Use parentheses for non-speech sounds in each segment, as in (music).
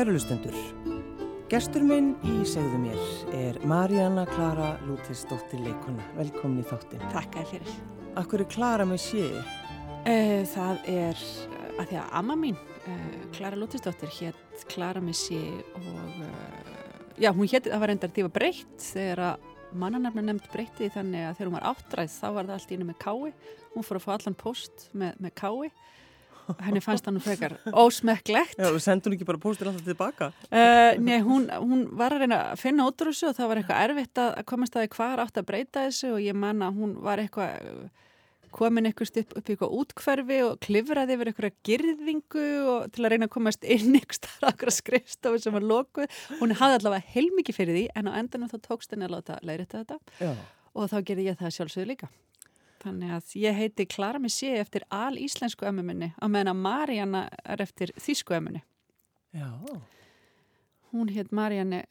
Kærulustendur, gestur minn í segðu mér er Marjana Klara Lútesdóttir leikona. Velkomin í þáttin. Takk að fyrir. Akkur er Klara með sé? Uh, það er uh, að því að amma mín, uh, Klara Lútisdóttir, hétt Klara með sé og já, hún hétt, það var endar því að breytt þegar að mannanarfna nefnd breytti þannig að þegar hún var áttræð þá var það allt íni með kái. Hún fór að fá allan post með, með kái henni fannst það nú frekar ósmekklegt Já, og sendur ekki bara póstir alltaf tilbaka? Uh, nei, hún, hún var að reyna að finna út úr þessu og það var eitthvað erfitt að komast að því hvað átt að breyta þessu og ég manna hún var eitthvað komin eitthvað upp, upp í eitthvað útkverfi og klifraði yfir eitthvað girðingu til að reyna að komast inn eitthvað skrifstofu sem var lokuð hún hafði allavega heilmikið fyrir því en á endanum þá tókst henni að láta leirita þetta Já. og þá gerði ég það sjálfsögðu líka Þannig að ég heiti Klara Messi eftir al íslensku ömmuminni á meðan að Marianna er eftir þýsku ömmunni. Já. Hún heit Marianne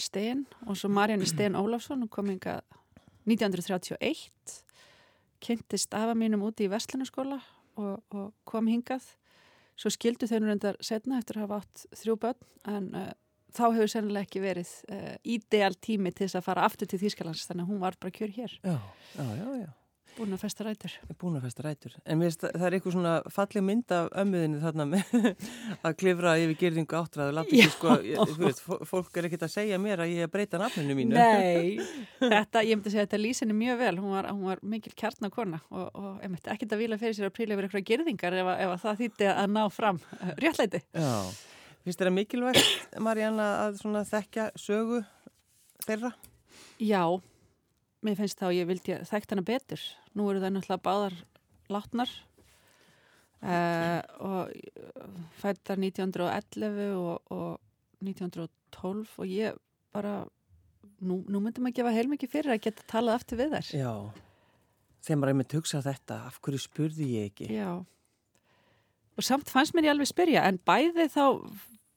Stein og svo Marianne Stein Ólafsson og kom hinga 1931, kynntist afa mínum úti í Vestlunarskóla og, og kom hingað. Svo skildu þau nú reyndar setna eftir að hafa átt þrjú börn en uh, þá hefur sennilega ekki verið uh, ídeal tími til þess að fara aftur til Þýskalands þannig að hún var bara kjör hér. Já, já, já, já. Búin að festa rætur. Búin að festa rætur. En veist, það er eitthvað svona falleg mynd af ömmuðinni þarna með (laughs) að klifra yfir gerðingu áttræðu. Láti ekki sko, ég, veist, fólk er ekkert að segja mér að ég er breyta nafninu mínu. Nei, (laughs) þetta, ég myndi að segja að þetta lýs henni mjög vel. Hún var, hún var mikil kjarnakona og, og ég myndi ekkert að vila fyrir sér að príla yfir eitthvað gerðingar ef, ef það þýtti að ná fram réttlæti. Já, finnst þetta mikilvægt, Marjana, að þekkja sögu þeirra? Já, mér finnst þá ég vildi þekkt hana betur. Nú eru það náttúrulega báðar látnar. Uh, og fættar 1911 og, og 1912 og ég bara nú, nú myndum að gefa heilmikið fyrir að geta talað aftur við þær. Já, þegar maður með tugsa þetta af hverju spurði ég ekki? Já. Og samt fannst mér ég alveg spyrja en bæði þá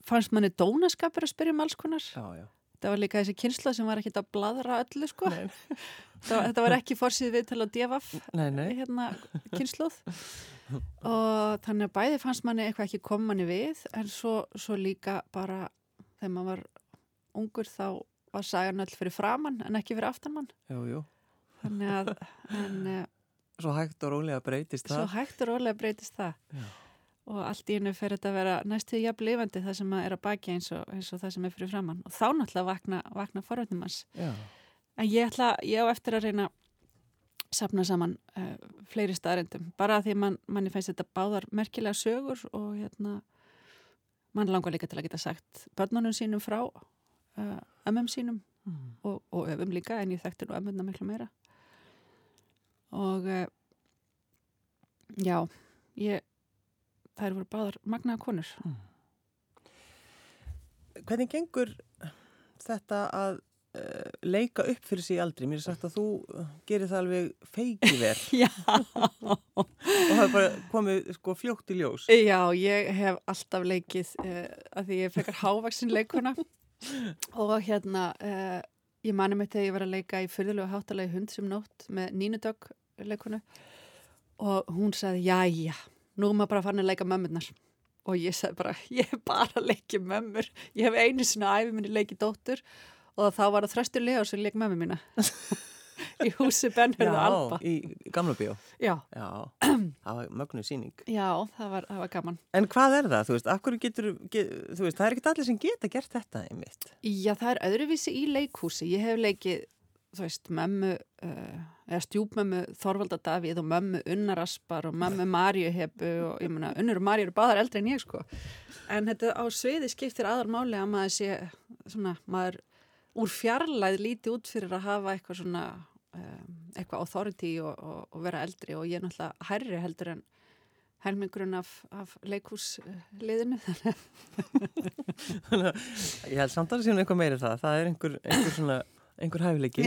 fannst manni dónaskapur að spyrja um alls konar. Já, já Það var líka þessi kynsla sem var ekkit að bladra öllu sko. (laughs) Það, þetta var ekki fórsið við til að devaf hérna, (laughs) kynsluð og þannig að bæði fannst manni eitthvað ekki koma manni við en svo, svo líka bara þegar maður var ungur þá var sagan öll fyrir framann en ekki fyrir aftanmann. Jú, jú. Þannig að en, (laughs) Svo hægt og rólega breytist það. Svo hægt og rólega breytist það. Já og allt í hennu fer þetta að vera næstu jafn lifandi það sem er að baki eins og, eins og það sem er fyrir framann og þá náttúrulega vakna, vakna forvöldum hans en ég ætla, ég á eftir að reyna sapna saman uh, fleiri staðrendum, bara því mann manni finnst þetta báðar merkilega sögur og hérna mann langar líka til að geta sagt börnunum sínum frá uh, ömmum sínum mm. og, og öfum líka en ég þekkti nú ömmuna miklu meira. Og uh, já, ég þær voru báðar magnaða konur. Mm. Hvernig gengur þetta að uh, leika upp fyrir sig aldrei? Mér er sagt að þú gerir það alveg feiki verð. (laughs) Já. og það er bara komið sko, fljókt í ljós. Já, ég hef alltaf leikið uh, að því ég fekar hávaksin leikuna (laughs) og hérna uh, ég mani mig þegar ég var að leika í fyrðulegu háttalegi hund sem nótt með nínudögg leikunu og hún sagði já, já nú er maður bara fann að leika mömmunar og ég sagði bara, (laughs) ég hef bara leikið mömmur. Ég hef einu sinna æfi minni leikið dóttur og þá var það þröstur lega sem leik mömmu mína. (laughs) Í húsi Benhörðu Alba. í Gamla bíó. Já, Já (clears throat) það var mögnu síning Já, það var, það var gaman. En hvað er það? Þú veist, getur get, þú veist, það er ekkert allir sem geta gert þetta einmitt. Já, það er öðruvísi í leikhúsi. Ég hef leikið þú veist, mömmu uh, eða stjúpmömmu Þorvalda Davíð og mömmu Unnaraspar og mömmu Marjuhebu og ég menna, Unnur og Marju eru báðar eldri en ég sko. En þetta á sviði skiptir aðalmáli að maður sé svona, maður úr fjarlæð líti út fyrir að hafa eitthvað svona um, eitthvað authority og, og, og vera eldri og ég er náttúrulega hærri heldur en helmingurinn af, af leikúsliðinu Þannig að (laughs) ég held samt að það sé um einhver meiri það. Það er einhver, einhver svona einhver hæfileiki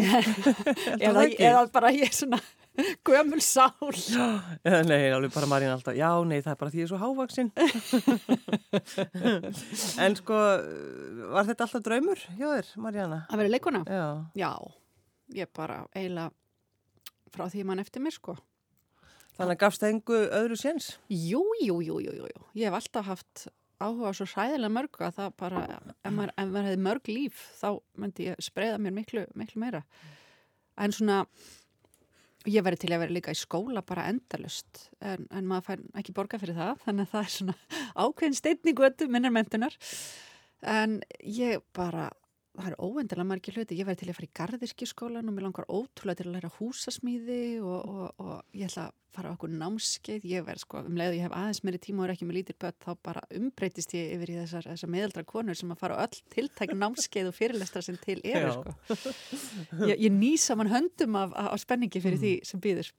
(laughs) eða, eða bara ég er svona (laughs) gömul sál (gasps) eða nei, alveg bara Marín alltaf já, nei, það er bara því ég er svo hávaksinn (laughs) en sko var þetta alltaf draumur hjá þér, Maríana? Að vera leikuna? Já. Já, ég bara eiginlega frá því mann eftir mér sko Þannig að gafst það engu öðru séns? Jú, jú, jú, jú, jú, ég hef alltaf haft áhuga svo hræðilega mörgu að það bara, ef maður, ef maður hefði mörg líf þá myndi ég spreða mér miklu, miklu meira. En svona ég væri til að vera líka í skóla bara endalust en, en maður fær ekki borga fyrir það þannig að það er svona ákveðin steitningu öttu minnar mentunar en ég bara það er óvendilega margir hluti, ég væri til að fara í gardirkiskólan og mér langar ótrúlega til að læra húsasmíði og, og, og ég ætla að fara á okkur námskeið, ég verð sko um leið og ég hef aðeins meiri tíma og er ekki með lítir börn þá bara umbreytist ég yfir í þessar, þessar meðaldra konur sem að fara á öll tiltæk námskeið og fyrirlestra sem til eru sko. Ég, ég nýsa mann höndum af, af spenningi fyrir mm. því sem býður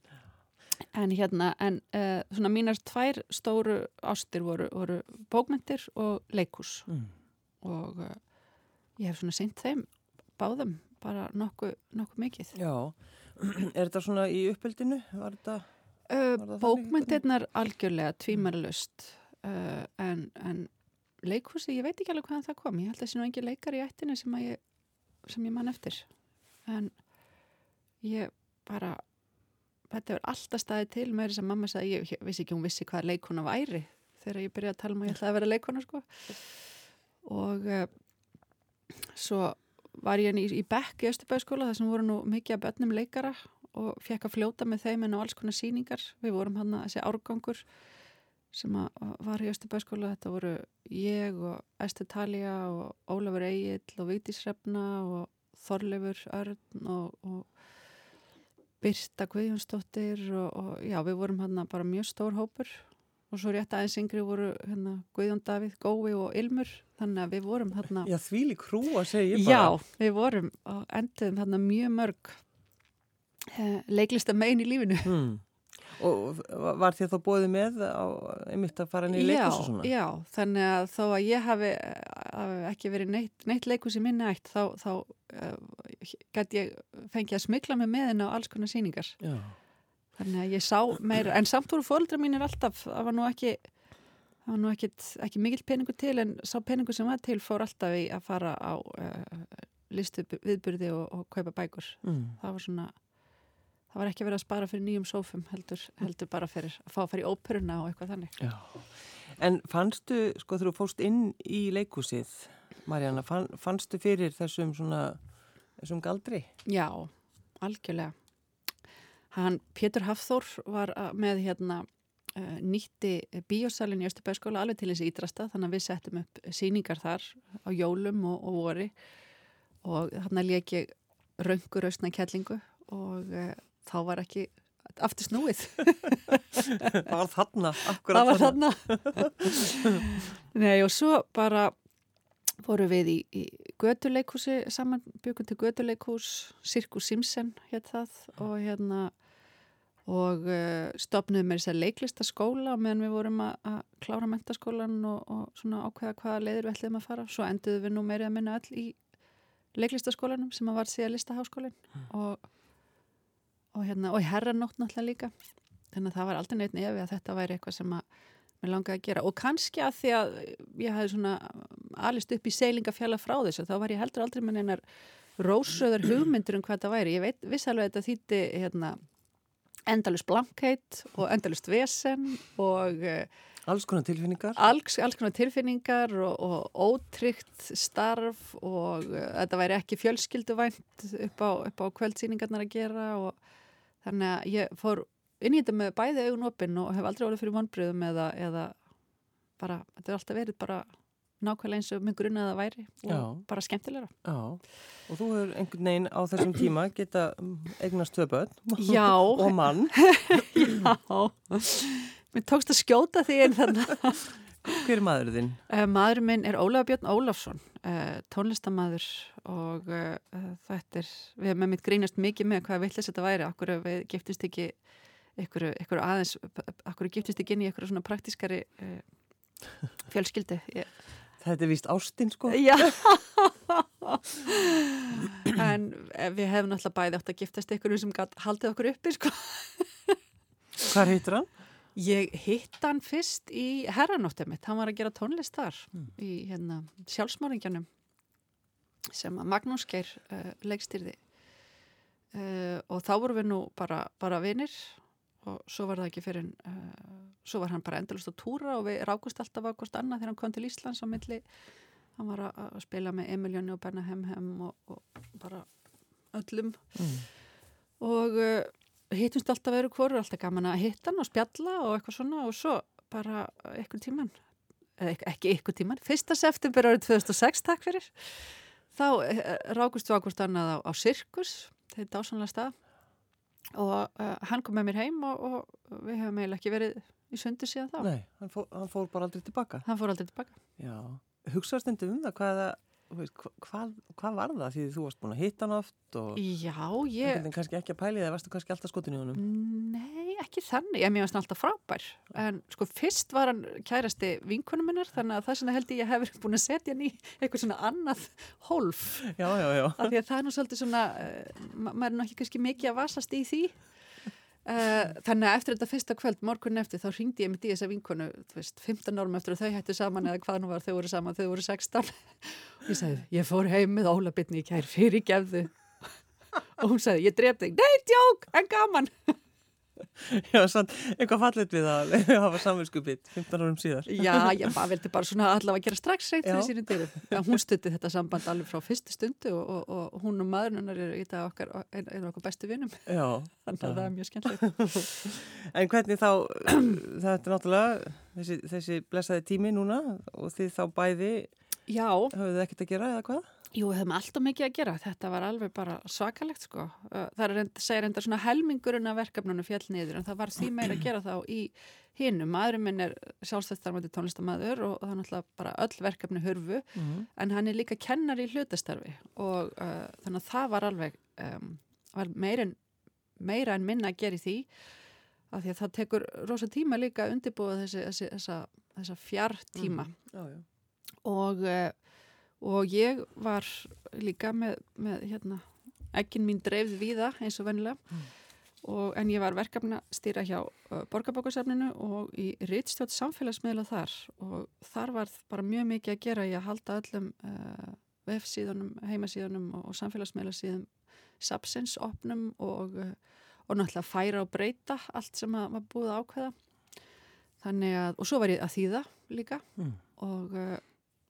en hérna, en uh, svona mínar tvær stóru ástir voru, voru bókmyndir og leikús mm. og uh, ég hef svona seint þeim báðum bara nokkuð nokku mikið. Já, (clears throat) er þetta svona í var Bókmyndirnar algjörlega tvímarlust uh, en, en leikhúsi, ég veit ekki alveg hvaðan það kom. Ég held að það sé nú engi leikar í ættinu sem ég, sem ég man eftir. En ég bara þetta er alltaf staðið til með þess að mamma sagði, ég, ég vissi ekki hún vissi hvað leikuna væri þegar ég byrjaði að tala um að ég ætlaði að vera leikuna sko. Og svo var ég í, í Bekk í Östubæðskóla þar sem voru nú mikið af börnum leikara og fekk að fljóta með þeim en á alls konar síningar við vorum hann að þessi árgangur sem var í Östubæðskóla þetta voru ég og Ester Talja og Ólafur Egil og Vítis Hrefna og Þorleifur Örn og, og Birta Guðjónsdóttir og, og já við vorum hann bara mjög stór hópur og svo rétt aðeins yngri voru hérna, Guðjón Davíð, Gói og Ilmur. Þannig að við vorum hérna Já því lík hrú að segja bara. Já, við vorum og enduðum hérna mjög mörg eh, leiklista megin í lífinu. Hmm. Og var þér þá bóðið með á einmitt að fara niður leikus og svona? Já, þannig að þó að ég hafi, hafi ekki verið neitt, neitt leikus í minni ætt þá, þá uh, gæti ég fengið að smykla mig með henn á alls konar síningar Já Þannig að ég sá meira, en samt voru fólkdra mín er alltaf, það var nú ekki, það var nú ekki, ekki mikill peningu til en sá peningu sem var til fór alltaf í að fara á uh, listu viðburði og, og kaupa bækur. Mm. Það var svona, það var ekki verið að spara fyrir nýjum sófum heldur, heldur bara fyrir að fá að fara í óperuna og eitthvað þannig. Já. En fannstu, sko þú fóst inn í leikúsið, Marjana, fann, fannstu fyrir þessum svona, þessum galdri? Já, algjörlega. Hann, Pétur Hafþór var með hérna uh, nýtti bíósalinn í Östubæðskóla alveg til þessi ídrasta þannig að við settum upp síningar þar á jólum og, og vori. Og hann að leki raungur austna kellingu og uh, þá var ekki aftur snúið. (laughs) Það var þarna Það var þarna. (laughs) Nei og svo bara voru við í, í göduleikúsi saman byggum til göduleikús Sirkus Simsen hétt það og hérna og uh, stopnum með þess að leiklista skóla meðan við vorum að, að klára mentaskólan og, og svona ákveða hvaða leiður við ætlum að fara. Svo enduðum við nú meiri að minna öll í leiklistaskólanum sem að var síðan listaháskólinn mm. og, og, hérna, og herranótt náttúrulega líka. Þannig að það var aldrei neitt nefi að þetta væri eitthvað sem að mér langaði að gera og kannski að því að ég hafi svona alist upp í seilingafjalla frá þessu þá var ég heldur aldrei með einar rósröðar hugmyndur um hvað það væri. Ég veit viss alveg að þetta þýtti hérna endalust blankheit og endalust vesen og eh, alls konar tilfinningar. alls, alls konar tilfinningar og, og ótryggt starf og uh, þetta væri ekki fjölskylduvænt upp á, upp á kvöldsýningarnar að gera og þannig að ég fór inn í þetta með bæði augun opinn og hef aldrei orðið fyrir vonbröðum eða, eða bara, þetta er alltaf verið bara nákvæmlega eins og mjög grunnaða væri og Já. bara skemmtilegra. Já, og þú hefur einhvern veginn á þessum tíma geta eignast tvö börn (laughs) og mann. (laughs) Já, mér tókst að skjóta því en þannig Hver er maður þinn? Uh, maður minn er Ólaf Björn Ólafsson uh, tónlistamæður og uh, þetta er, við hefum með mitt grínast mikið með hvað villis þetta væri, okkur við giftist ekki ykkur, ykkur aðeins, okkur giftist ekki inn í ykkur svona praktískari fjölskyldu? Ég Þetta er vist ástinn sko. Já. (laughs) En við hefum náttúrulega bæði átt að giftast ykkur sem haldið okkur uppi sko. Hvað hittur hann? Ég hitt hann fyrst í herranóttið mitt, hann var að gera tónlist þar mm. í hérna, sjálfsmáringjanum sem Magnús Geir uh, leikstýrði. Uh, og þá vorum við nú bara, bara vinnir og svo var það ekki fyrir uh, svo var hann bara endalust á túra og við rákust alltaf á hvort annað þegar hann kom til Íslands á milli. Hann var að, að spila með Emiljóni og Berna Hemhem og, og bara öllum. Mm. og uh, hittumst alltaf veru hvoru, alltaf gaman að hitta hann og spjalla og eitthvað svona og svo bara eitthvað tíman eða ekki eitthvað tíman, fyrsta september árið 2006, takk fyrir þá uh, rákust við á hvort annað á, á Sirkus, þetta er dásanlega stað og uh, hann kom með mér heim og, og við hefum eiginlega ekki verið í sundu síðan þá. Nei, hann fór, hann fór bara aldrei tilbaka. Hann fór aldrei tilbaka. Já, hugsaðast endur um það hvað, hvað, hvað var það? Því þú varst búin að hitta hann oft og Já, ég kannski ekki að pæli það, varstu kannski alltaf skotin í honum? Nei, ekki þannig, ég mjög alltaf frábær. En sko fyrst var hann kærasti vinkunum minnar þannig að það sem held ég hefur búin að setja hann í eitthvað svona annað hólf. Já, já, já. Af því að það er nú svolítið svona uh, maður er nú ekki mikið að vasast í því þannig að eftir þetta fyrsta kvöld, morgun eftir, þá ringdi ég mitt í þessa vinkonu, þú veist, 15 árum eftir að þau hættu saman eða hvað nú var, þau voru saman, þau voru 16 og ég sagði, ég fór heim með Óla Bitni í kær fyrir gefðu og hún sagði, ég dref þig, nei, djók, en gaman (laughs) Já, sann, eitthvað fallit við að (laughs) hafa samvinskupitt 15 árum síðar. Já, ég vildi bara svona allavega gera strax reynd fyrir sínum dyrum. Já, hún stutti þetta samband alveg frá fyrstu stundu og, og, og hún og maðurinnar eru í dag okkar, einu ein okkar bestu vinum. Já. (laughs) Þannig að það er mjög skemmtilegt. en hvernig þá, (clears throat) þetta er náttúrulega þessi, þessi blessaði tími núna og þið þá bæði, Já. hafið þið ekkert að gera eða hvað? Jú, við höfum alltaf mikið að gera. Þetta var alveg bara svakalegt sko. Það er segir enda svona helmingurinn af verkefnunum fjall niður en það var því meira að gera þá í hinnum. Maðurinn minn er sjálfstættarmöndi tónlistamæður og, og það er náttúrulega bara öll verkefni hörfu mm -hmm. en hann er líka kennar í hlutastarfi og uh, þannig að það var alveg um, var meira, meira en minna að gera í því af því að það tekur rosa tíma líka að undirbúa þessi, þessi, þessa, þessa fjartíma mm, já. og uh, og ég var líka með, með hérna, ekkin mín dreifð viða eins og vennilega mm. og, en ég var verkefna stýra hjá uh, borgarbókarsafninu og í rittstjótt samfélagsmiðla þar og þar var bara mjög mikið að gera í að halda öllum uh, vefsíðunum, heimasíðunum og, og samfélagsmiðlasíðum sapsins opnum og, uh, og náttúrulega færa og breyta allt sem að, var búið ákveða þannig að, og svo var ég að þýða líka mm. og uh,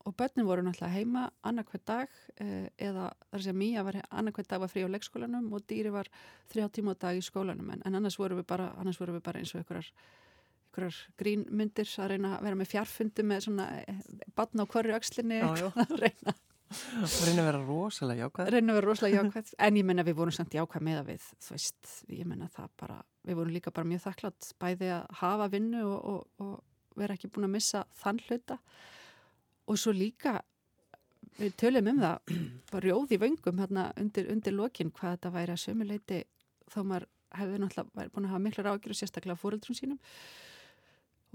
og börnin voru náttúrulega heima annarkvæð dag eh, eða þar sem Mía var annarkvæð dag var frí á leikskólanum og Dýri var þrjá tíma á dag í skólanum. En, en annars voru við bara, voru við bara eins og einhverjar, einhverjar grínmyndir að reyna að vera með fjarfundi með svona eh, batna á korri aukslinni (laughs) að reyna Reyna að vera rosalega jákvæð. Reyna að vera rosalega (laughs) jákvæð. En ég menna við vorum samt jákvæð með að við þú veist, ég menna það bara við vorum líka bara mjög þakklátt bæði að hafa vinnu og, og, og vera ekki búin að missa þann hluta og svo líka við tölum um það (clears throat) bara rjóði vöngum hérna undir, undir lokin hvað þetta væri að sömuleiti þá maður hefði náttúrulega væri búin að hafa mikla rákjur og sérstaklega fóröldrum sínum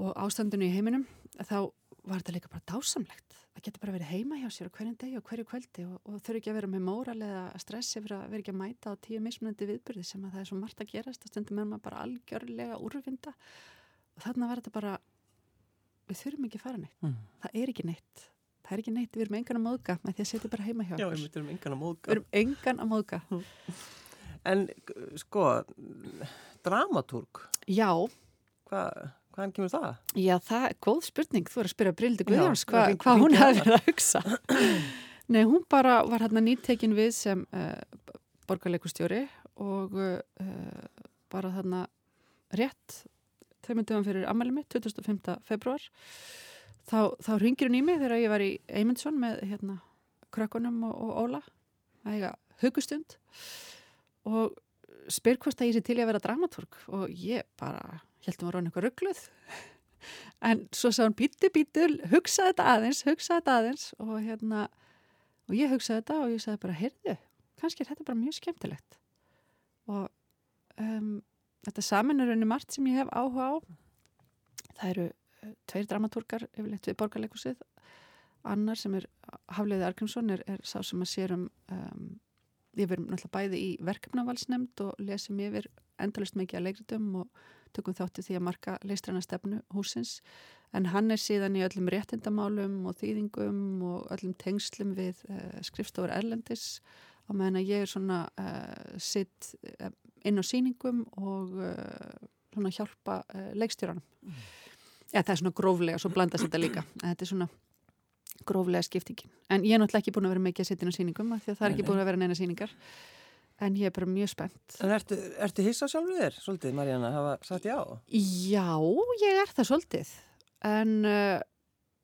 og ástandinu í heiminum þá var þetta líka bara dásamlegt. Það getur bara verið heima hjá sér hverjum degi og hverju kvöldi og, og þurfi ekki að vera með móral eða stress yfir að vera ekki að mæta á tíu mismunandi viðbyrði sem að það er svo margt að gerast. Og stundum er maður bara algjörlega úrvinda. Og þarna var þetta bara við þurfum ekki að fara neitt. Mm. það er ekki neitt. Það er ekki neitt, við erum engan að móðga með því að setja bara heima hjá okkur. Já, við erum engan að móðga. Við erum engan að móðga. En sko dramatúrk Já. Hva, Hvaðan kemur það? Já, það er góð spurning, þú er að spyrja Brildi Guðjóns hvað hva hún hefði verið að hugsa. (clears throat) Nei, hún bara var hérna nýttekin við sem uh, borgarleikustjóri og uh, bara þarna rétt þau myndum fyrir ammæli mitt 25. februar þá, þá ringir hún í mig þegar ég var í Eymundsson með hérna krökkunum og, og Óla að eiga hugustund og spyr hvort að ég sé til ég að vera dramatúrk og ég bara heldum að rána eitthvað ruggluð en svo sá hún bítu bítu hugsa þetta aðeins, hugsa þetta aðeins. Og hérna og ég hugsaði þetta og ég sagði bara heyrðu, kannski er þetta bara mjög skemmtilegt. Og um, þetta saman er unni margt sem ég hef áhuga á. Það eru uh, tveir dramatúrkar yfirleitt við borgarleikusið annar sem er Hafliði Argrímsson er, er sá sem að sérum um, við verum náttúrulega bæði í verkefnavalsnemnd og lesum yfir endalust mikið að leikritum og tökum þátti því að marka leistræna stefnu húsins en hann er síðan í öllum réttindamálum og þýðingum og öllum tengslum við uh, skrifstofur Erlendis á meðan að ég er svona uh, sitt uh, inn á síningum og uh, svona hjálpa uh, leikstjóranum. Mm. ja, það er svona gróflega, svo blandast þetta líka. Þetta er svona gróflega skiptingin en ég er náttúrulega ekki búin að vera mikið að setja inn á síningum því að það er ekki búin að vera neina síningar en ég er bara mjög spennt. En ertu, ertu hissa sjálfur þér, svolítið, Marjana, hafa sagt já? Já, ég er það svolítið. En uh,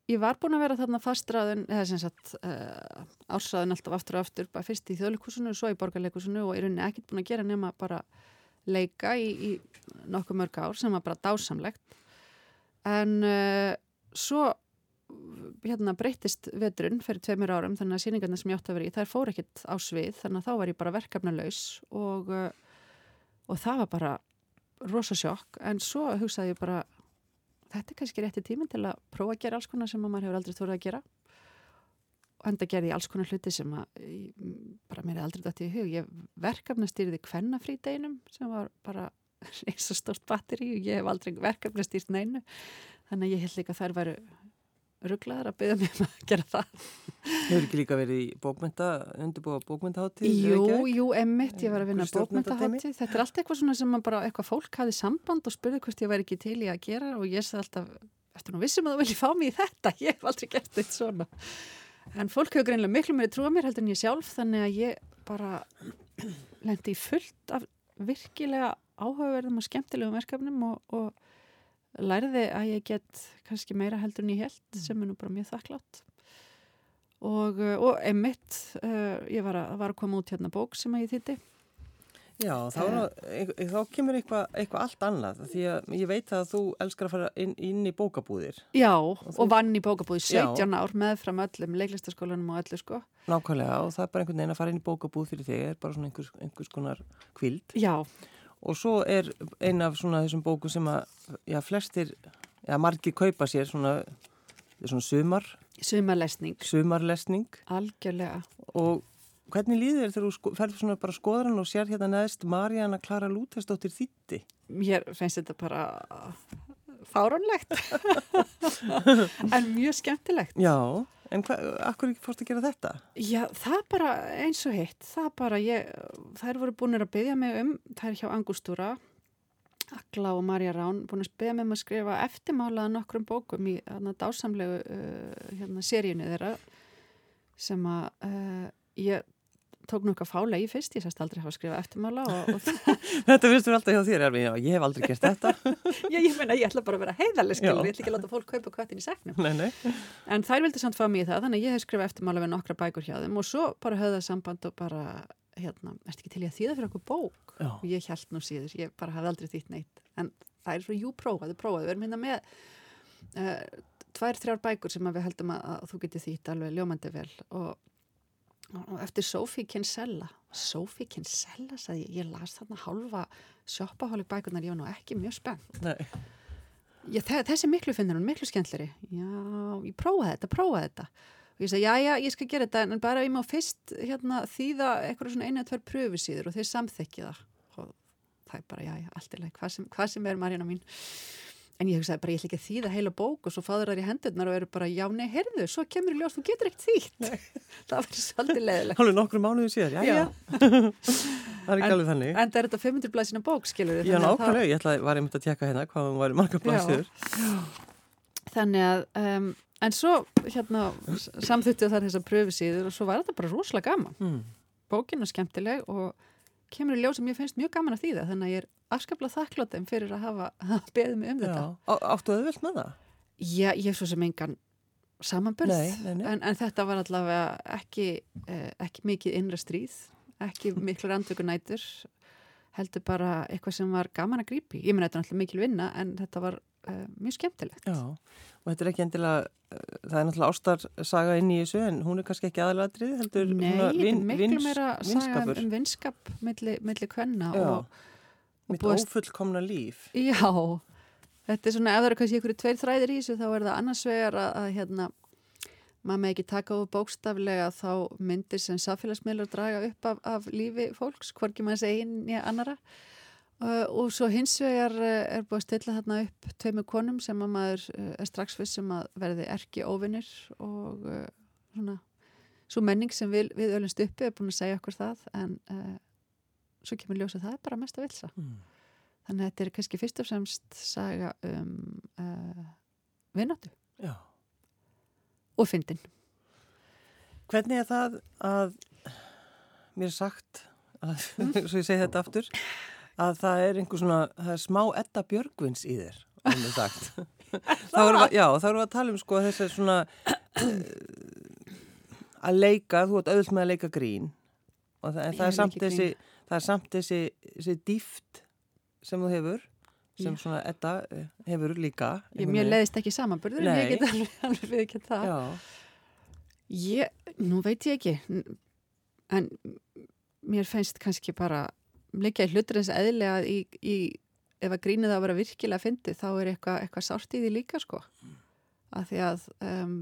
ég var búin að vera þarna fastraðun eða sem sagt uh, ásraðun alltaf aftur og aftur, bara fyrst í þjóðleikusinu og svo í borgarleikusinu og er unni ekkert búin að gera nema bara leika í, í nokkuð mörg ár sem var bara dásamlegt. En uh, svo hérna breytist veturinn fyrir tveimur árum þannig að síningarna sem ég átti að vera í þær fór ekkit á svið þannig að þá var ég bara verkefnulegs og, og það var bara rosasjokk en svo hugsaði ég bara þetta er kannski rétti tíminn til að prófa að gera alls konar sem maður hefur aldrei þórið að gera. Og enda gerði ég alls konar hluti sem að bara mér er aldrei dætt í hug. Ég verkefnastýrði kvennafrídeginum sem var bara (laughs) eins og stort batteri og ég hef aldrei verkefnastýrt neinu. Þannig að ég held líka þær væru rugglaður að byggja mig um að gera það. Hefur ekki líka verið í bókmynda undirbúa bókmyndaháttíð? Jú, jú, emmitt, ég var að vinna bókmyndaháttíð þetta er allt eitthvað svona sem bara eitthvað fólk hafi samband og spurði hvort ég væri ekki til í að gera og ég sagði alltaf, eftir nú vissum að þú vilji fá mig í þetta, ég hef aldrei gert þetta svona. En fólk hefur greinlega miklu meiri trúa mér heldur en ég sjálf þannig að ég bara lendi fullt af virkilega áhugaverðum og skemmtilegum verkefnum og, og lærði að ég get kannski meira heldur en ég held mm. sem er nú bara mjög þakklátt og, uh, og emitt uh, ég var að, var að koma út hérna bók sem að ég þýtti Já, þá, uh, þá kemur eitthvað eitthva allt annað því að ég veit að þú elskar að fara inn, inn í bókabúðir. Já, og, þú... og vann í bókabúðir 17 já. ár með fram öllum leiklistaskólanum og öllu sko. Nákvæmlega og það er bara einhvern veginn að fara inn í bókabúð fyrir þig er bara svona einhvers, einhvers konar kvild Já og svo er eina af svona þessum bóku sem að, já, flestir, já, margir kaupa sér svona, svona sumar. Sumarlesning. Sumarlesning. Algjörlega. Og hvernig líður þér þegar þú sko, ferður svona bara skoðran og sér hérna neðst Marjana Klara Lútesdóttir þýtti? Mér finnst þetta bara fárónlegt, (laughs) en mjög skemmtilegt. Já. En akkur ekki fórst að gera þetta? Já, það bara eins og hitt, það bara ég, þær voru búin að byggja mig um, er hjá Angustúra, Akla og Marja Rán, búin að byggja mig um að skrifa eftirmálaða nokkrum bókum í þarna dásamlegu uh, hérna seríunni þeirra sem að uh, ég tók nú eitthvað fálega í fyrst, ég sérst aldrei hafa skrifað eftirmála og, og (laughs) Þetta fyrstum alltaf hjá þér, já, ég hef aldrei gert þetta. (laughs) Já, ég meina, ég ætla bara að vera heiðaleg skilur, ég ætla ekki að láta fólk kaupa kvættin í segnum nei, nei. En þær vildi samt fá mig í það, þannig að ég hef skrifað eftirmála við nokkra bækur hjá þeim og svo bara höfða samband og bara, hérna, erst ekki til ég að þýða fyrir okkur bók? Já. og ég held nú síður, ég bara hafði aldrei þýtt neitt. En það er svo, jú, prófaðu, prófaðu, við erum hérna með uh, tvær, þrjár bækur sem við heldum að, að þú getur þýtt alveg ljómandi vel og eftir Sophie Kinsella. Sophie Kinsella, sagði ég. Ég las þarna hálfa sjoppahólik bækunar ég var nú ekki mjög spennt. Ég, þessi miklu finnir hún miklu skemmtleri já, ég prófaði þetta, prófaði þetta. Og ég sagði, já, já, ég skal gera þetta en bara ég má fyrst hérna, þýða eitthvað svona einu eða tverr pröfusýður og þeir samþekki það. Og það er bara, já, já, allt er leik hvað sem, hvað sem er Marjana mín En ég hugsaði bara, ég ætla ekki að þýða heila bók og svo fáður þær í hendurnar og eru bara, já, nei, herðu, svo kemur í ljós, þú getur ekkert þýtt. (laughs) það var svolítið leðilegt. Hálfur nokkru mánuðu síðan, já, já. (laughs) það er ekki alveg þannig. En það er þetta 500 blæsina bók, skilur þið? Já, nákvæmlega, það... ég ætlaði, var einmitt að tjekka hérna hvað var í marga blæsir. Þannig að, um, en svo, hérna, samþuttið þar þessar pröfusíður og svo var þetta bara rosalega gaman. Mm. Bókin afskaplega þakkláttum fyrir að hafa (laughs) að beða mig um þetta. Já, áttu að auðvilt með það? Já, ég er svo sem engan samanbörð. En, en þetta var allavega ekki, eh, ekki mikið innra stríð, ekki miklu randvökunætur, heldur bara eitthvað sem var gaman að grípi. Ég menn þetta er náttúrulega mikil vinna en þetta var uh, mjög skemmtilegt. Já, og þetta er ekki endilega, uh, það er náttúrulega ástarsaga inn í þessu en hún er kannski ekki aðalatrið, heldur Nei, þetta er miklu meira saga um, um vinskap millir Já. og Mitt ófullkomna líf. Já, þetta er svona, ef það eru kannski ykkur tveir þræðir í þessu, þá er það annars vegar að, að hérna, maður með ekki taka of bókstaflega þá myndir sem samfélagsmiðlur draga upp af, af lífi fólks, hvorki maður segja inn í annara. Uh, og svo hins vegar uh, er búið að stilla þarna upp tveimu konum sem að maður uh, er strax vissum að verði erki óvinnir og uh, svona, svo menning sem við, við öllumst uppi er búin að segja okkur það en uh, svo kemur ljósa það er bara mest að vilsa mm. þannig að þetta er kannski fyrst og fremst saga um uh, vinnáttu Já. og fyndin. Hvernig er það að mér er sagt að, (laughs) svo ég segi þetta aftur að það er einhver svona, það er smá etta björgvins í þér, alveg sagt. (laughs) Þá erum við, já, þá erum við að tala um sko þess að svona (clears throat) að leika, þú ert auðvitað með að leika grín. Og það, það er samt þessi það er samt þessi, þessi dýft sem þú hefur sem Já. svona etta eh, hefur líka ég, Mér leðist ekki samanbörður en ég get alveg, alveg við ekki það Já. Ég, nú veit ég ekki en mér finnst kannski bara líka í hlutur eins eðlega í, í, ef að grínið að vera virkilega fyndið þá er eitthvað eitthva sárt í því líka sko að því að um,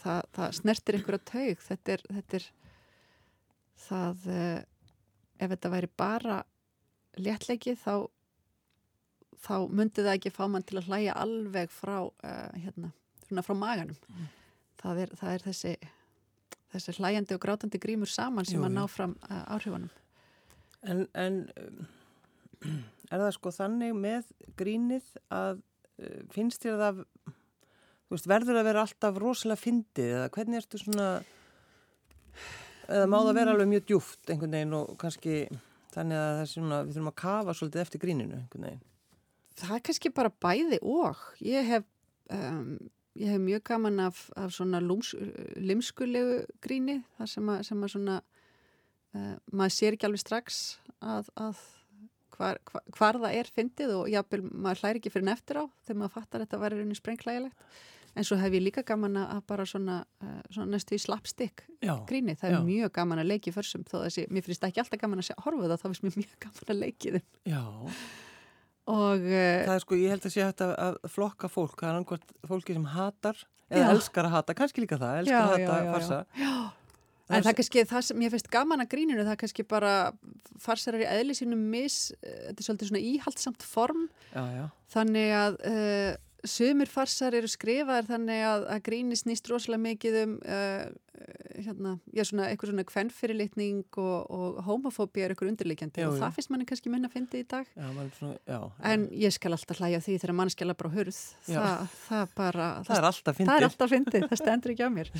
það, það snertir einhverja taug þetta er, þetta er það uh, ef þetta væri bara léttleiki þá þá myndi það ekki fá mann til að hlæja alveg frá uh, hérna, frá maganum. Mm. það, er, það er þessi þessi hlæjandi og grátandi grímur saman sem jú, að ná fram uh, áhrifunum. En, en (clears throat) er það sko þannig með grínið að uh, finnst þér það veist, verður að vera alltaf rosalega fyndið eða hvernig ertu svona eða má það vera alveg mjög djúft einhvern veginn og kannski þannig að svona, við þurfum að kafa svolítið eftir gríninu einhvern veginn. Það er kannski bara bæði og. Ég hef um, ég hef mjög gaman af, af svona lúms, limskulegu gríni þar sem að, sem að svona uh, maður sér ekki alveg strax að, að hvar, hvar, hvar það er fyndið og jápil maður hlæri ekki fyrir neftur á þegar maður fattar að þetta verður unni sprengklægilegt en svo hef ég líka gaman að bara svona, uh, svona næstu í slapstick gríni, það er já. mjög gaman að leiki fyrrsum þó þessi, mér finnst ekki alltaf gaman að horfa það þá finnst mér mjög gaman að leiki þeim. Já. Og, uh, það er sko, ég held að sé hægt að, flokka fólk, það er angvart fólki sem hatar eða já. elskar að hata, kannski líka það elskar já, að hata farsa. En það er kannski, það sem ég finnst gaman að gríninu það er kannski bara farsar er í eðli sínum mis, eh, þetta er svolítið svona íhaldsamt form. Þannig að uh, Sumir farsar eru skrifaðar þannig að, að gríni snýst rosalega mikið um uh, hérna, já svona eitthvað svona kvennfyrirlitning og, og homofóbia er eitthvað undirleikjandi og það finnst manni kannski minna að fyndi í dag. Já, svona, já, en ég skal alltaf hlæja því þegar mannskjala bara hörð Þa, það bara það, það er alltaf fyndi það er alltaf fyndi, það stendur ekki á mér.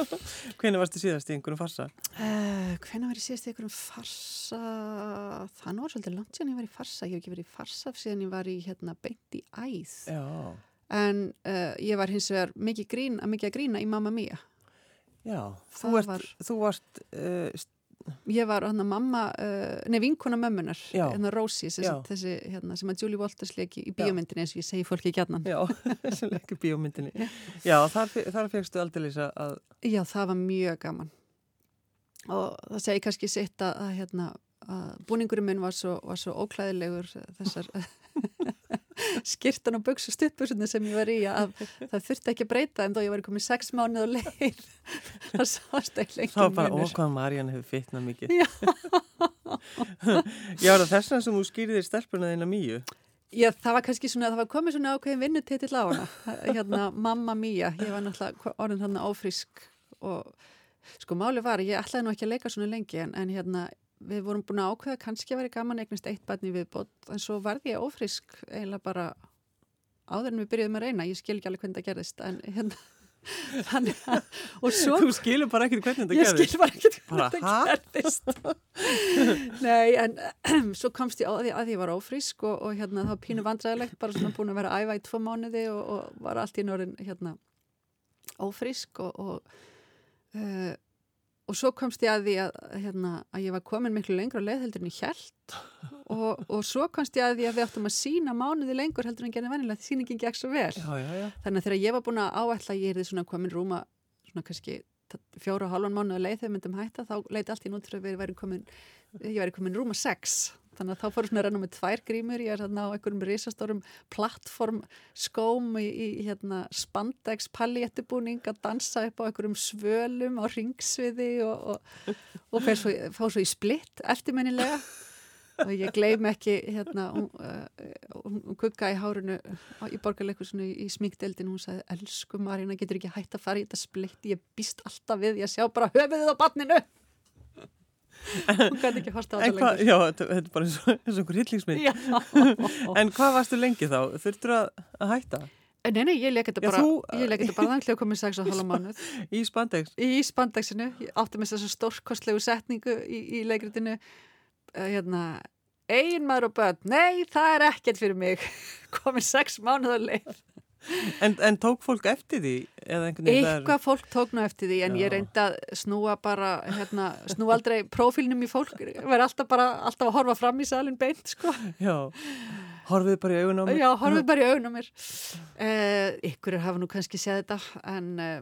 (laughs) Hvernig varst þið síðast í einhverjum farsa? Uh, Hvernig var ég síðast í einhverjum farsa? Nú er svolítið langt síðan ég var í farsa. Ég hef ekki verið í farsa síðan ég var í hérna, beint í æð. Já en uh, ég var hins vegar mikið, grín, mikið að grína í Mamma Mia Já, þú, ert, var, þú varst uh, Ég var hana mamma uh, nei vinkona mömmunar hérna Rósi þessi hérna, sem að Julie Walters leki í bíómyndinni eins og ég segi fólki ekki hérna Já, (laughs) sem leki í bíómyndinni. Já, þar, þar fegstu aldrei að Já, það var mjög gaman. Og það segi kannski sitt að, að, hérna, að búningurinn minn var svo, var svo óklæðilegur þessar skirtan og buks og stuttbusunni sem ég var í að það þurfti ekki að breyta en þó ég var komið sex mánuð og leið (laughs) það sást ekki lengi þá bara okkvæðan Marjan hefur fitnað mikið. Já, (laughs) já þess vegna sem þú skýriðir stelpuna þína mýju Já, það var kannski svona, það var komið svona ákveðin vinnutitill á hana, (laughs) hérna Mamma Mía, ég var náttúrulega orðin þarna ófrísk og sko máli var, ég ætlaði nú ekki að leika svona lengi en, en hérna við vorum búin að ákveða kannski að vera gaman eignast eitt barni viðbót en svo varði ég ófrisk eiginlega bara áður en við byrjuðum að reyna. Ég skil ekki alveg hvernig það gerðist en hérna (laughs) þannig að svo, Þú skilur bara ekkert hvernig það gerðist Ég skil bara ekkert hvernig það gerðist. (laughs) Nei en (clears throat) svo komst ég á því að ég var ófrisk og, og hérna var pínu vandræðilegt bara svona búin að vera æfa í tvo mánuði og, og var allt í norðin hérna ófrisk og, og uh, og svo komst ég að því að, hérna, að ég var komin miklu lengur á leið heldur en ég held (laughs) og, og svo komst ég að því að við áttum að sína mánuði lengur heldur en gerði vanilega því síningin gekk svo vel. Já, já, já. þannig að þegar ég var búin að áætla ég er því svona komin rúma svona kannski fjóru og halvan mánuði leið þegar myndum hætta þá leiti allt í nút fyrir að við væri komin ég væri komin rúma sex þannig að þá fórum við að renna með tvær grímur. Ég er hérna á einhverjum risastórum plattform skóm í, í hérna, spandex palléttubúning að dansa upp á einhverjum svölum á ringsviði og, og, og svo, fá svo í splitt eftirmennilega og ég gleym ekki hérna hún, hún, hún kukka í hárunu í borgarleikusinu í, smíkdeldin hún sagði, elsku Marina, getur ekki hægt að fara í þetta splitt ég býst alltaf við, ég sjá bara höfuðið á banninu hún gæti ekki horta á þetta lengur Já, þetta er bara eins og einhver hillingsmynd (laughs) En hvað varstu lengi þá? Þurftur að, að hætta? Nei, nei, ég leik þetta bara, ég leik þetta bara þannig að komið 6 og (laughs) halva mánuð. Í spandex? Í spandexinu, ég átti með þessu stórkostlegu setningu í, í leikritinu, uh, hérna, ein maður og börn, nei, það er ekkert fyrir mig, (laughs) komið 6 mánuð að leið. En, en tók fólk eftir því? Eitthvað er... fólk tók nú eftir því, en Já. ég reyndi að snúa bara, hérna, snúa aldrei profílnum í fólk, verði alltaf bara, alltaf að horfa fram í salin beint, sko. Já. Horfið bara í augun á mér. Já, horfið bara í augun á mér. Uh, ykkur hafa nú kannski séð þetta, en uh,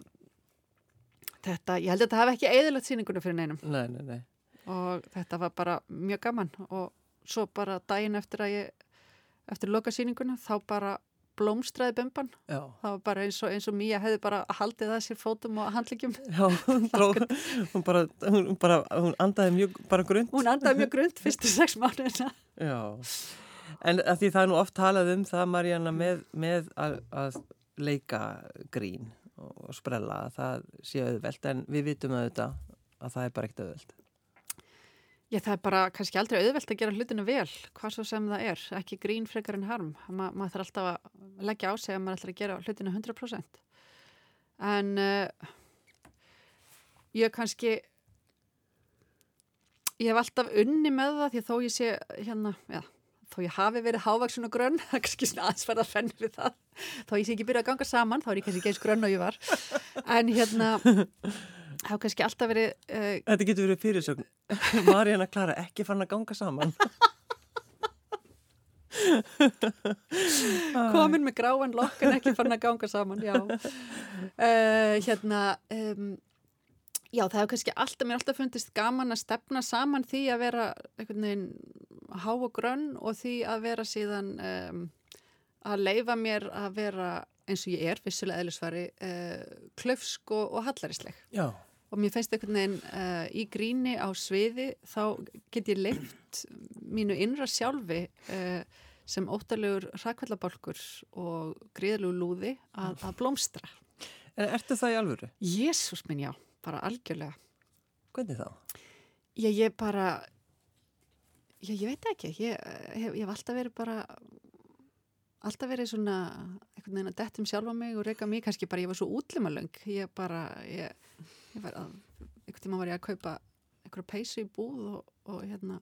þetta, ég held að þetta hafi ekki eðilagt síningunum fyrir neinum. Nei, nei, nei. Og þetta var bara mjög gaman og svo bara daginn eftir að ég, eftir loka síninguna, þá bara blómstræði bömban. Já. Það var bara eins og, eins og Mía hefði bara haldið það sér fótum og handlíkjum. (laughs) Já, hún, bara, hún bara, hún andaði mjög grund. Hún andaði mjög grund (laughs) fyrstu sex mánuðina. Já. En því það er nú oft talað um það, Marjana, með, með að, að leika grín og sprella, að það sé auðvelt, en við vitum auðvitað að það er bara ekkert auðvelt. Já, það er bara kannski aldrei auðvelt að gera hlutinu vel, hvað svo sem það er, ekki grín frekar en harm. Ma, maður þarf alltaf að leggja á sig að maður ætlar að gera hlutinu 100%. En uh, ég kannski, ég hef alltaf unni með það því þó ég sé hérna, já, þó ég hafi verið hávaksun og grönn, (laughs) það er kannski svona aðsverða að fenni við það, þó ég sé ekki byrja að ganga saman, þá er ég kannski ekki eins grönn og ég var, en hérna, þá kannski alltaf verið... Uh, Þetta getur verið fyrirsögn, (laughs) Marjana Klara ekki fann að ganga saman. (laughs) Komin með gráan lokk en ekki fann að ganga saman, já. Uh, hérna... Um, Já, það hefur kannski alltaf, mér alltaf fundist gaman að stefna saman því að vera einhvern veginn há og grönn og því að vera síðan um, að leifa mér að vera eins og ég er, vissulega eðlisvari, uh, klöfsk og, og hallarisleg. Já. Og mér finnst einhvern veginn uh, í gríni á sviði þá get ég leift mínu innra sjálfi uh, sem óttalegur rakvallabolkur og gríðalegu lúði að, að blómstra. En ertu það í alvöru? Jésús minn já bara algjörlega. Hvernig þá? Ég, ég bara, ég, ég veit ekki, ég hef, hef alltaf verið bara, alltaf verið svona, einhvern veginn að dettum sjálfa mig og reyka mig, kannski bara ég var svo útlimalöng, ég bara, ég, ég var að, einhvern tíma var ég að kaupa einhverja peysu í búð og, og hérna,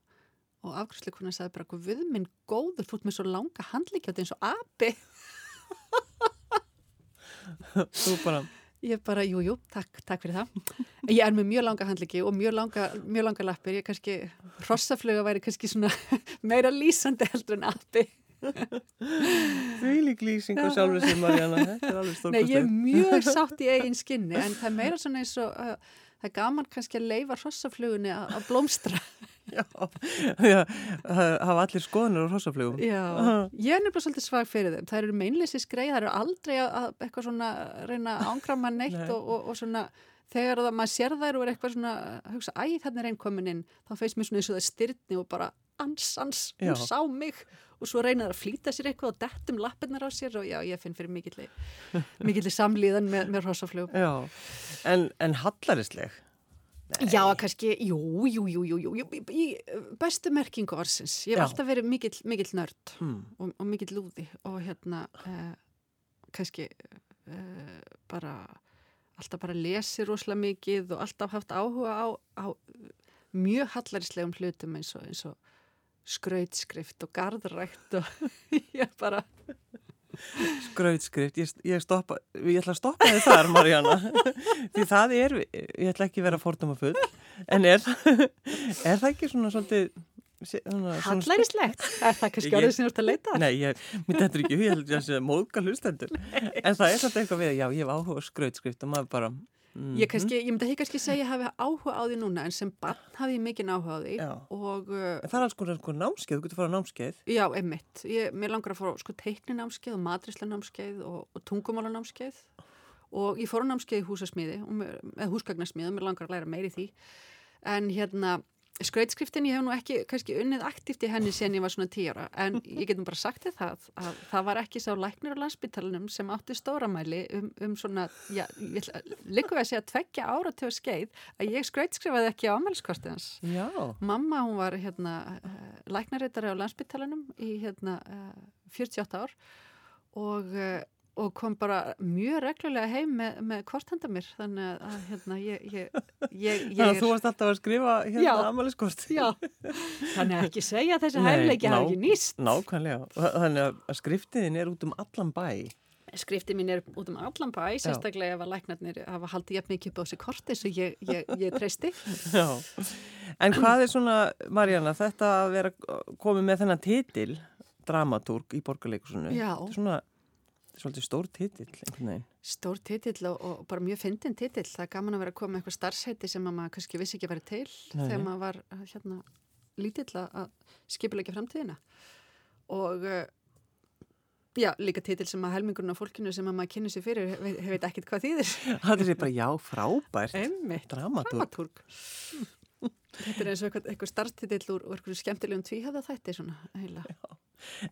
og afgrúsleikurinn sagði bara, hvað við minn góður, þú ert með svo langa handlíkjátt eins og api. (laughs) Þú bara... Ég bara, jú, jú, takk, takk fyrir það. Ég er með mjög langa handliki og mjög langa, mjög langa lappir. Ég kannski, rossaflöga væri kannski svona (laughs) meira lýsandi heldur en appi. Því lík lýsing og sjálfur sem Marjana, þetta er alveg stórkostið. Nei, ég er mjög sátt í eigin skinni en það er meira svona eins og, uh, það er gaman kannski að leifa rossaflögunni að blómstra. (laughs) Já, já, hafa allir skoðanur á hrossaflugum. Já, ég er nefnilega svolítið svag fyrir þeim. Það eru meinleysi skreið, það eru aldrei að eitthvað svona reyna að ángra mann neitt Nei. og, og, og svona þegar það, maður sér þær og er eitthvað svona hugsa, æ, þannig er einn komin inn, þá feist mér svona eins og það styrtni og bara ans, ans, hún sá mig og svo reynaður að flýta sér eitthvað og dettum lappirnar á sér og já, ég finn fyrir mikilli, mikilli samlíðan með, með. Já, en, en hallarisleg? Nei. Já, kannski, jú, jú, jú, jú, jú, í bestu merkingu orsins. Ég hef alltaf verið mikill, mikill nörd hmm. og, og mikill lúði og hérna, eh, kannski eh, bara, alltaf bara lesið rosalega mikið og alltaf haft áhuga á, á mjög hallarislegum hlutum eins og, eins og skrautskrift og gardrækt og (laughs) ég bara Skrautskrift, ég, ég, stoppa, ég ætla að stoppa þið þar Marjana (laughs) því það er, ég ætla ekki að vera fórtum og full en er, (laughs) er það ekki svona svolítið Hallærislegt, er það kannski orðið sem þú ert að leita? Nei, ég myndi þetta ekki, ég held að það sé móðgal hlustendur en það er svolítið eitthvað við, já ég hef áhuga skrautskrift og maður bara Mm -hmm. Ég, kannski, ég myndi ekki kannski segja að hafa áhuga á því núna en sem barn hafi ég mikinn áhuga á því og, uh, Það er alls konar sko, námskeið, þú getur að fara á námskeið. Já, emitt, ég, mér langar að fara sko, teikninámskeið og matrislenámskeið og, og tungumálanámskeið. Og ég fór á námskeið í húsasmíði eða húsgagnarsmíði og mér langar að læra meiri því. En hérna skrautskriftin, ég hef nú ekki kannski unnið aktíft í henni sen ég var svona tíu ára en ég get nú bara sagt þið það að það var ekki sá læknir á landsbytalanum sem átti stóramæli um, um svona, já, líka við að segja tveggja ára til að skeið að ég skrautskrifaði ekki á ámæliskortið hans Já. Mamma, hún var hérna uh, læknarreitari á landsbytalanum í hérna uh, 48 ár og uh, og kom bara mjög reglulega heim með, með kortenda mér þannig að hérna ég, ég, ég, ég Þannig að þú varst alltaf að skrifa hérna amaliskort Já, þannig að ekki segja þessi hæfleiki hafi ekki nýst. Nákvæmlega, þannig að skriftiðin er út um allan bæ. Skriftið mín er út um allan bæ sérstaklega ef að læknarnir hafa haldið jafn mikið upp á þessi korti sem ég treysti. Já, en hvað er svona Marjana, þetta að vera komið með þennan titil dramatúrk í borgarleikursunum Já. Svona svolítið stór titill. Stór titill og, og bara mjög fyndin titill. Það er gaman að vera að koma með eitthvað starfsheiti sem maður kannski vissi ekki að vera til Nei. þegar maður var hérna, lítill að skipulegja framtíðina. Og já, líka titill sem að helmingurinn á fólkinu sem maður kynni sér fyrir hef veit ekkit hvað þýðir. (laughs) Það er bara já, frábært. Einmitt, dramatúrk. Þetta er eins og eitthvað, eitthvað starfstitill úr, úr skemmtilegum tvíhæða þætti svona heila. Já.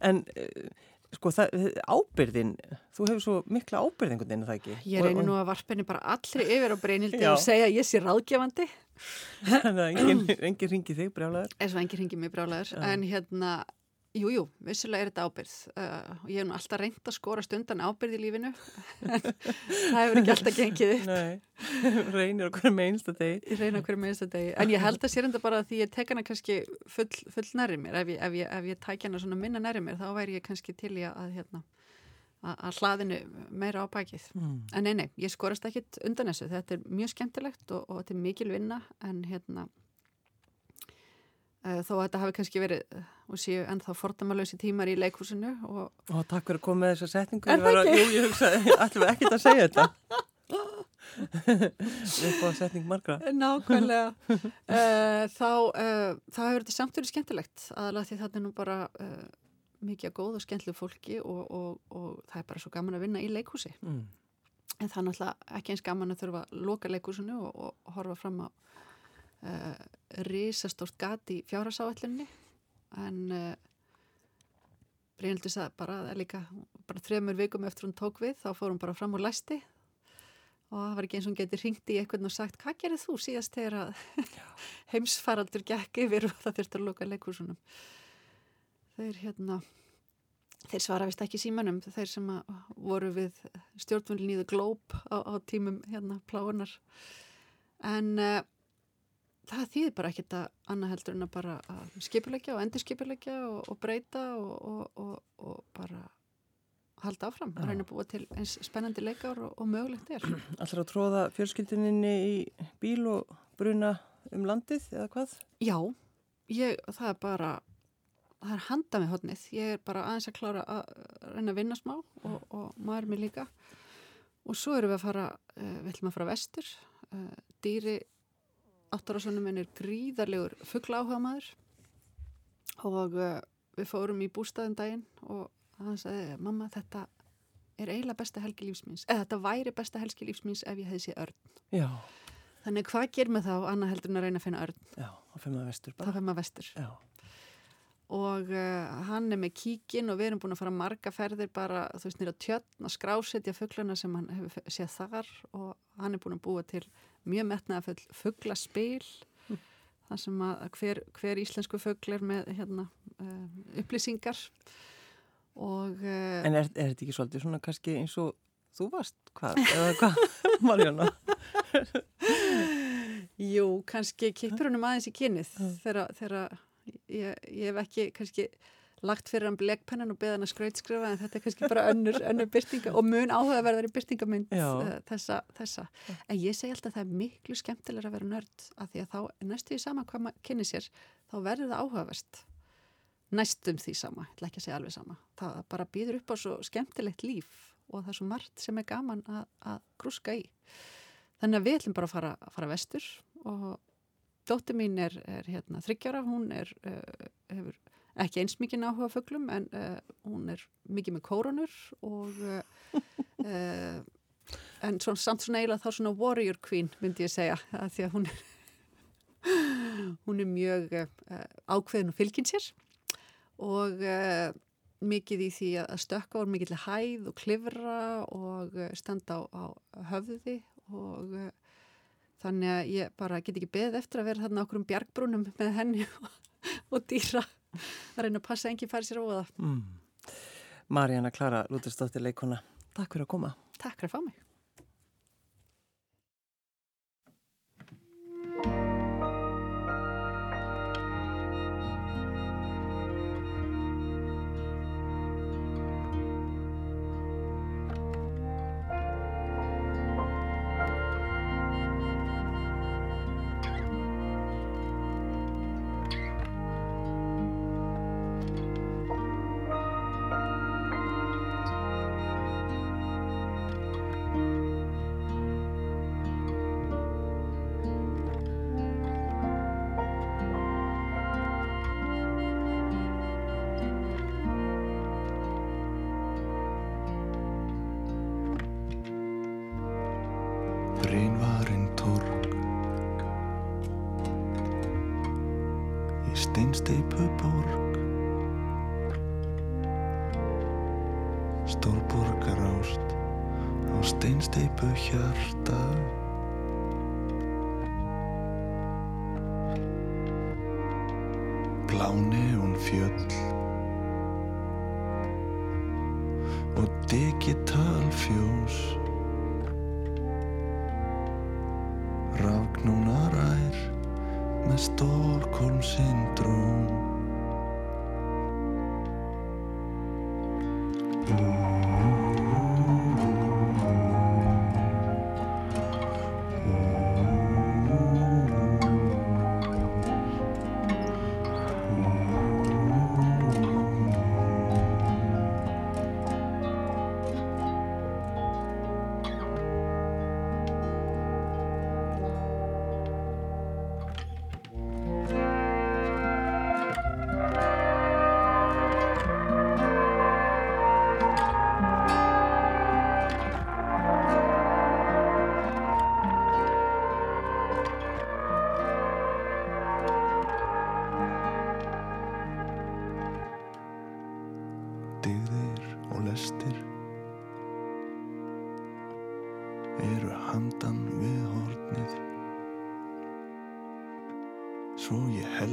En uh, sko það, ábyrðin þú hefur svo mikla ábyrðingun inn það ekki? Ég reynir nú að varpenni bara allri yfir á breynildi og segja að ég sé ráðgefandi. (laughs) Þannig að enginn engin ringi þig brjálæður. Eins og enginn ringi mig brjálæður. En hérna Jújú, jú, vissilega er þetta ábyrð uh, og ég hef nú alltaf reynd að skora stundan ábyrð í lífinu. (laughs) En það hefur ekki alltaf gengið upp. Nei, (laughs) reynir okkur með einsta degi. Reynir okkur með einsta degi. En ég held að sér enda bara að því ég tek hana kannski full, full næri mér. Ef ég, ef ég, ef ég tæk hana svona minna næri mér þá væri ég kannski til ég að, hérna, að, að hlaðinu meira á bækið mm. en nei, nei, ég skorast ekkit undan þessu. Þetta er mjög skemmtilegt og, og þetta er mikil vinna. En hérna Eh, þó að þetta hafi kannski verið eh, og séu ennþá fordamalösi tímar í leikúsinu og... og takk fyrir að koma með þessa setningu en það ekki? Jú, ég hugsaði, (laughs) við ekkert að segja þetta. (laughs) Við búum að setning margra Nákvæmlega. Uh, þá, þá hefur þetta samt verið skemmtilegt aðalega því þetta er nú bara mikið góð og skemmtileg fólki og, og, og það er bara svo gaman að vinna í leikúsi mm. en það er náttúrulega ekki eins gaman að þurfa að loka leikúsinu og, og horfa fram á uh, risastórt gati í fjárhasáallunni en uh, Brynhildur sagði bara að líka bara þremur vikum eftir hún tók við þá fór hún bara fram úr læsti. Og það var ekki eins og hún getið ringt í eitthvað og sagt hvað gerir þú síðast þegar að (laughs) heimsfaraldur gekk yfir og það þurfti að loka leikúsunum þeir hérna þeir svara vist ekki símanum þeir sem voru við stjórnvöldin í The Globe á, á tímum hérna pláunar en uh, það þýðir bara ekkit að annað heldur en að bara skipulegja og endur skipulegja og, og breyta og, og, og bara halda áfram og reyna að búa til eins spennandi leikar og mögulegt er. (clears throat) Allra að tróða fjölskylduninni í bíl og bruna um landið eða hvað? Já, ég, það er bara það er handa með hodnið ég er bara aðeins að klára að reyna að vinna smá og maður mig líka og svo erum við að fara uh, við ætlum að fara vestur uh, dýri áttarásvönum minn er gríðarlegur fuggla áhuga maður og uh, við fórum í bústæðum daginn og hann sagði, mamma þetta er eiginlega besta helgi lífsmýns eða þetta væri besta helgi lífsmýns ef ég hefði séð örn. Já. þannig hvað ger mig þá annað heldur en að reyna að finna örn? Já, þá fyrir maður vestur þá fyrir maður vestur. Já. og uh, hann er með kíkin og við erum búin að fara marga ferðir bara þú veist nýra tjötn og skrásetja fugglana sem hann hefur séð þar. Og hann er búin að búa til mjög metnaðafull fugglaspil mm. þar sem að hver, hver íslensku fuggl er með hérna, uh, upplýsingar og uh, En er, er þetta ekki svolítið svona kannski eins og þú varst? Hvað? Eða hvað? (laughs) Marjóna Jú, kannski kipur húnum aðeins í kynið þegar ég, ég hef ekki kannski lagt fyrir hann bleggpennan og beðan að skrautskrifa en þetta er kannski bara önnur, önnur byrtinga og mun áhugaverðar í byrtingamynd uh, þessa, þessa. En ég segi alltaf að það er miklu skemmtilega að vera nörd af því að þá næstu því sama hvað maður kynni sér þá verður það áhugaverst næstum því sama, ég ætla ekki að segja alveg sama. Það bara býður upp á svo skemmtilegt líf og það er svo margt sem er gaman að, að grúska í. Þannig að við ætlum bara að fara, að fara vestur og dóttir mín er, er hérna, þryggjara, hún er, uh, hefur ekki eins mikið áhuga fugglum en uh, hún er mikið með kóranur og uh, en svona, samt svona eiginlega þá svona warrior queen myndi ég segja að því að hún er hún er mjög ákveðin og fylgin sér. Og mikið í því að stökka voru mikið til hæð og klifra og standa á, á höfði og þannig að ég bara get ekki beðið eftir að vera þarna okkur um bjargbrúnum með henni (laughs) og, og dýra að reyna að passa engi færi sér það. Mm. Marjana Klara Lútersdóttir leikona, takk fyrir að koma. Takk fyrir að fá mig. áni hún fjöll. Og digital fjós. Ráknúna rær með stórkólm syndrúm